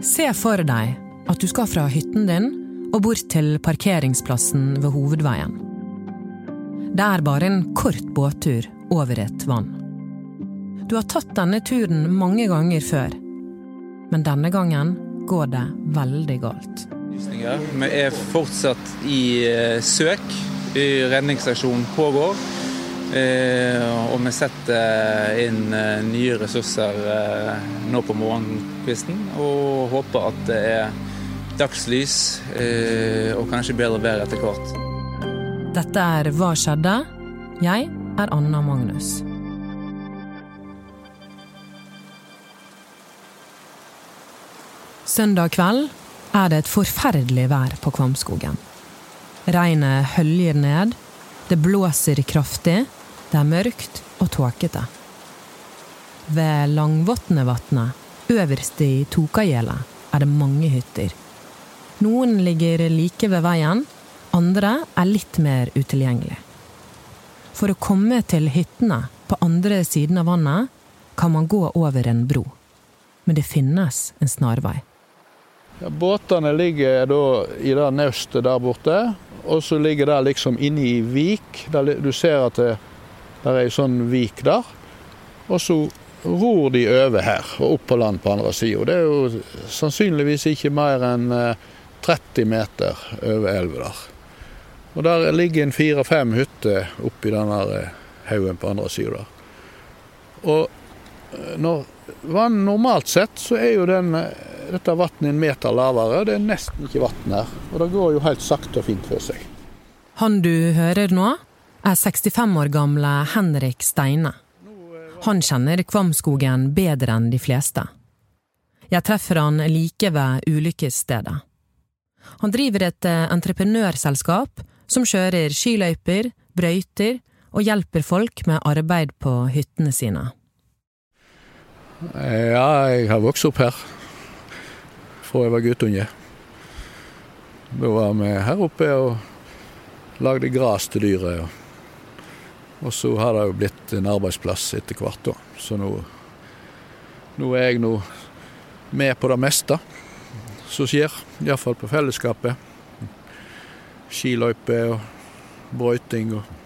Se for deg at du skal fra hytten din og bort til parkeringsplassen ved hovedveien. Det er bare en kort båttur over et vann. Du har tatt denne turen mange ganger før, men denne gangen går det veldig galt. Vi er fortsatt i eh, søk. Redningsaksjonen pågår. Eh, og vi setter inn eh, nye ressurser nå på morgenkvisten og håper at det er dagslys og kanskje bedre vær etter hvert. Dette er Hva skjedde? Jeg er Anna Magnus. Søndag kveld er det et forferdelig vær på Kvamskogen. Regnet høljer ned, det blåser kraftig, det er mørkt og tåkete. Ved Langvatnevatnet, øverst i Tokagjelet, er det mange hytter. Noen ligger like ved veien, andre er litt mer utilgjengelig. For å komme til hyttene på andre siden av vannet kan man gå over en bro. Men det finnes en snarvei. Ja, båtene ligger da i det naustet der borte, og så ligger det liksom inne i vik. Der du ser at det, der er ei sånn vik der. Og så ror de over her og opp på land på andre sida. Det er jo sannsynligvis ikke mer enn 30 eh, meter over elva der. Og der ligger en fire-fem hytter oppi denne eh, haugen på andre sida der. Og eh, når vann normalt sett, så er jo den dette vannet en meter lavere. Det er nesten ikke vann her. Og det går jo helt sakte og fint for seg. Han du hører nå, er 65 år gamle Henrik Steine. Han kjenner Kvamskogen bedre enn de fleste. Jeg treffer han like ved ulykkesstedet. Han driver et eh, entreprenørselskap som kjører skiløyper, brøyter og hjelper folk med arbeid på hyttene sine. Ja, jeg har vokst opp her fra jeg var guttunge. Da var vi her oppe og lagde gras til dyret. Og så har det jo blitt en arbeidsplass etter hvert, da. Så nå, nå er jeg nå med på det meste som skjer. Iallfall på fellesskapet. Skiløyper og brøyting og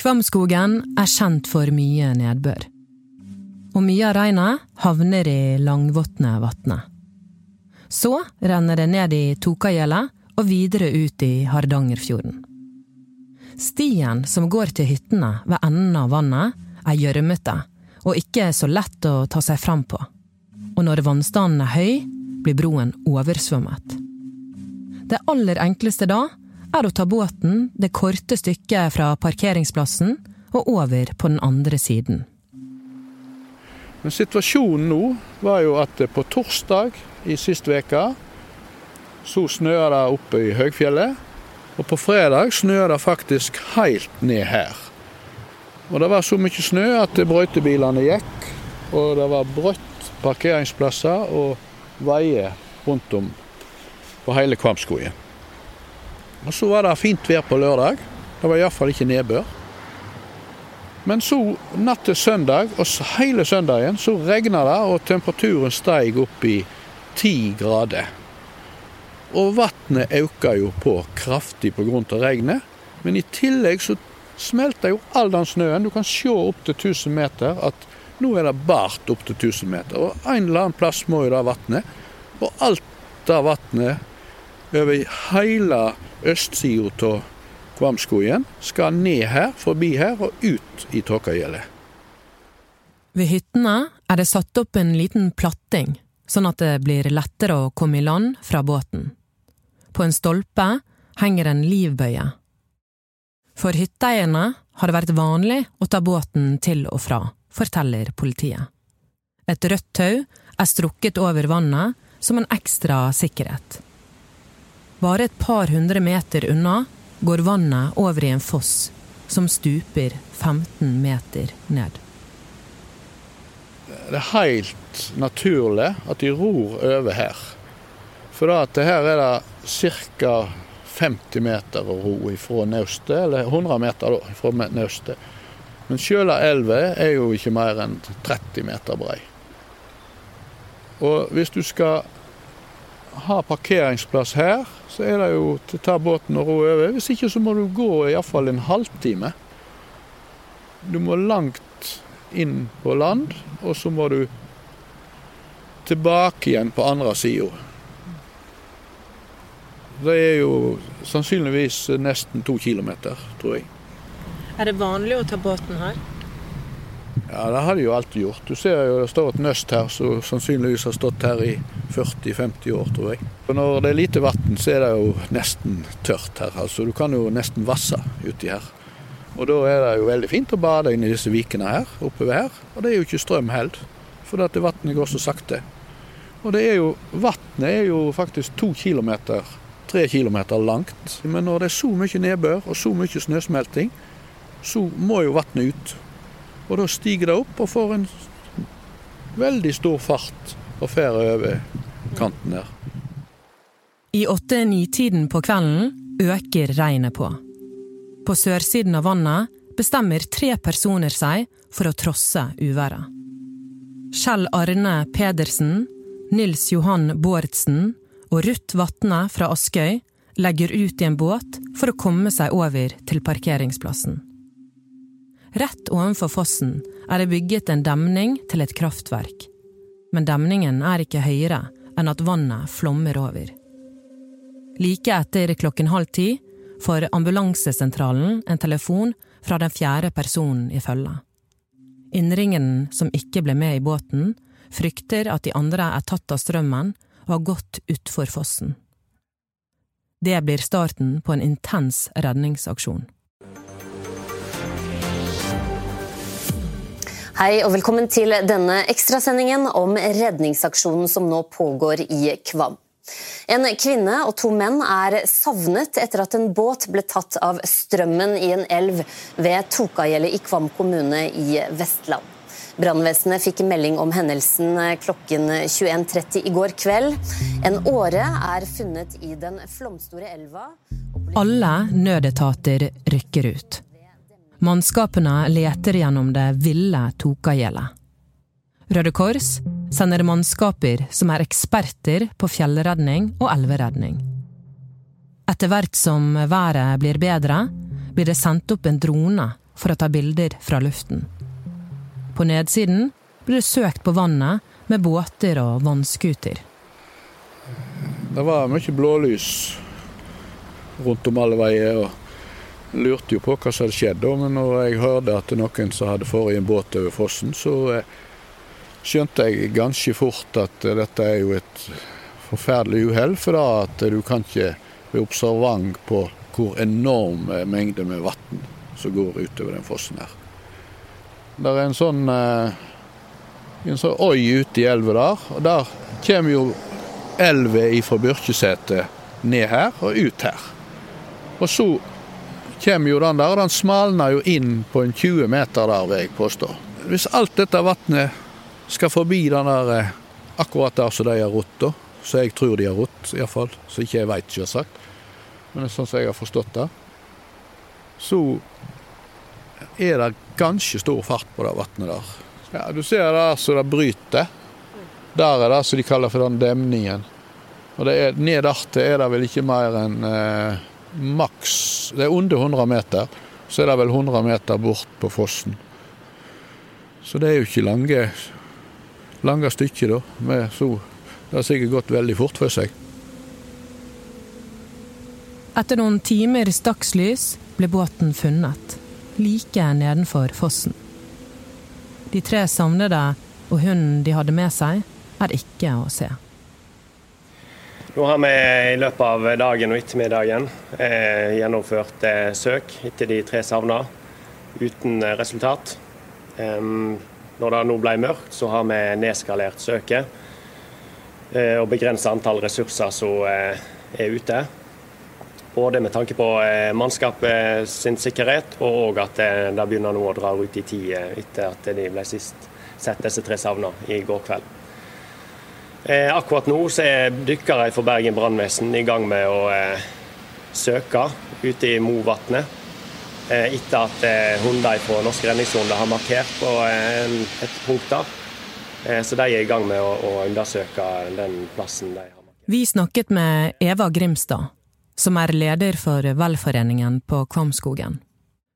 Kvamskogen er kjent for mye nedbør. Og mye av regnet havner i Langvatnevatnet. Så renner det ned i Tokagjelet og videre ut i Hardangerfjorden. Stien som går til hyttene ved enden av vannet, er gjørmete og ikke så lett å ta seg fram på. Og når vannstanden er høy, blir broen oversvømmet. Det aller enkleste da er å ta båten det korte stykket fra parkeringsplassen og over på den andre siden. Men situasjonen nå var jo at på torsdag i sist uke. Så snøa det oppe i høgfjellet. Og på fredag snøa det faktisk helt ned her. Og det var så mye snø at brøytebilene gikk. Og det var brøtt parkeringsplasser og veier rundt om på hele Kvamskogen. Og så var det fint vær på lørdag. Det var iallfall ikke nedbør. Men så natt til søndag, og hele søndagen, så regna det, og temperaturen steg opp i ti grader. Og vannet øker jo på kraftig pga. regnet. Men i tillegg så smelter jo all den snøen. Du kan se opp til 1000 meter at nå er det bart opp til 1000 meter. Og en eller annen plass må jo det vannet. Og alt det vannet over hele østsida av Kvamskogen skal ned her, forbi her og ut i Tåkagjellet. Ved hyttene er det satt opp en liten platting sånn at det blir lettere å komme i land fra båten. På en stolpe henger en livbøye. For hytteeierne har det vært vanlig å ta båten til og fra, forteller politiet. Et rødt tau er strukket over vannet som en ekstra sikkerhet. Bare et par hundre meter unna går vannet over i en foss som stuper 15 meter ned. Det er helt naturlig at de ror over her. For at her er det ca. 50 meter å ro fra naustet, eller 100 meter da, fra naustet. Men sjøla elva er jo ikke mer enn 30 meter brei. Og hvis du skal ha parkeringsplass her, så er det jo til å ta båten og ro over. Hvis ikke så må du gå iallfall en halvtime. Du må langt inn på land, og så må du tilbake igjen på andre sida. Det er jo sannsynligvis nesten to kilometer, tror jeg. Er det vanlig å ta båten her? Ja, det har de jo alltid gjort. Du ser jo det står et nøst her som sannsynligvis har stått her i 40-50 år, tror jeg. Og når det er lite vann, så er det jo nesten tørt her. altså Du kan jo nesten vasse uti her. Og da er det jo veldig fint å bade inn i disse vikene her, oppover her. Og det er jo ikke strøm heller, for dette vannet går så sakte. Og det er jo, vannet er jo faktisk to kilometer, tre kilometer langt. Men når det er så mye nedbør og så mye snøsmelting, så må jo vannet ut. Og da stiger det opp og får en veldig stor fart og fer over kanten her. I åtte-ni-tiden på kvelden øker regnet på. På sørsiden av vannet bestemmer tre personer seg for å trosse uværet. Kjell Arne Pedersen, Nils Johan Bårdsen og Ruth Vatne fra Askøy legger ut i en båt for å komme seg over til parkeringsplassen. Rett ovenfor fossen er det bygget en demning til et kraftverk. Men demningen er ikke høyere enn at vannet flommer over. Like etter klokken halv ti får ambulansesentralen en telefon fra den fjerde personen i følget. Innringeren, som ikke ble med i båten, frykter at de andre er tatt av strømmen og har gått utfor fossen. Det blir starten på en intens redningsaksjon. Hei og velkommen til denne ekstrasendingen om redningsaksjonen som nå pågår i Kvam. En kvinne og to menn er savnet etter at en båt ble tatt av strømmen i en elv ved Tokagjellet i Kvam kommune i Vestland. Brannvesenet fikk melding om hendelsen klokken 21.30 i går kveld. En åre er funnet i den flomstore elva. Alle nødetater rykker ut. Mannskapene leter gjennom det ville Tokagjelet. Røde Kors sender mannskaper som er eksperter på fjellredning og elveredning. Etter hvert som været blir bedre, blir det sendt opp en drone for å ta bilder fra luften. På nedsiden ble det søkt på vannet med båter og vannskuter. Det var mye blålys rundt om alle veier. og lurte jo på hva som hadde skjedd, men når jeg hørte at noen som hadde fått en båt over fossen, så eh, skjønte jeg ganske fort at eh, dette er jo et forferdelig uhell. For da at du kan ikke være observant på hvor enorme mengder med vann som går utover den fossen her. Det er en sånn, eh, en sånn øy ute i elva der, og der kommer jo elva fra Byrkjesetet ned her og ut her. Og så kommer jo den der, og den smalner jo inn på en 20 meter der, vil jeg påstå. Hvis alt dette vannet skal forbi den der eh, akkurat der som de har rott, så jeg tror de har rott, iallfall, så ikke jeg veit, selvsagt, men det er sånn som jeg har forstått det, så er det ganske stor fart på det vannet der. Ja, Du ser der så det bryter. Der er det som de kaller for den demningen. Og det er, Ned dertil er det vel ikke mer enn eh, maks Det er under 100 meter. Så er det vel 100 meter bort på fossen. Så det er jo ikke lange, lange stykker, da. Med så, det har sikkert gått veldig fort for seg. Etter noen timer dagslys ble båten funnet, like nedenfor fossen. De tre savnede og hunden de hadde med seg, er ikke å se. Nå har vi i løpet av dagen og ettermiddagen eh, gjennomført eh, søk etter de tre savna, uten eh, resultat. Når det nå ble mørkt, så har vi nedskalert søket eh, og begrensa antall ressurser som eh, er ute. Både med tanke på eh, mannskapet sin sikkerhet, og at det begynner nå å dra ut i tid etter at de ble sist sett disse tre savna i går kveld. Eh, akkurat nå så er dykkere fra Bergen brannvesen i gang med å eh, søke ute i Movatnet. Eh, etter at eh, hunder fra Norske redningshunder har markert på eh, et punkt der. Eh, så de er i gang med å undersøke den plassen de har. markert. Vi snakket med Eva Grimstad, som er leder for velforeningen på Kvamskogen.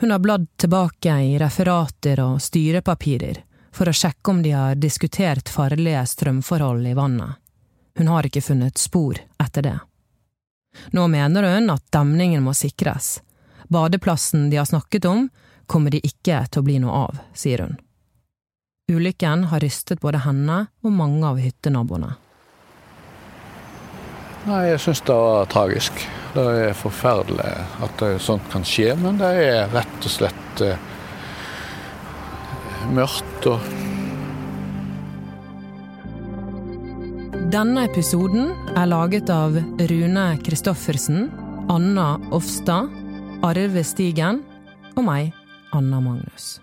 Hun har bladd tilbake i referater og styrepapirer for å sjekke om de har diskutert farlige strømforhold i vannet. Hun har ikke funnet spor etter det. Nå mener hun at demningen må sikres. Badeplassen de har snakket om, kommer de ikke til å bli noe av, sier hun. Ulykken har rystet både henne og mange av hyttenaboene. Nei, jeg syns det var tragisk. Det er forferdelig at sånt kan skje, men det er rett og slett eh, mørkt og Denne episoden er laget av Rune Christoffersen, Anna Offstad, Arve Stigen og meg, Anna Magnus.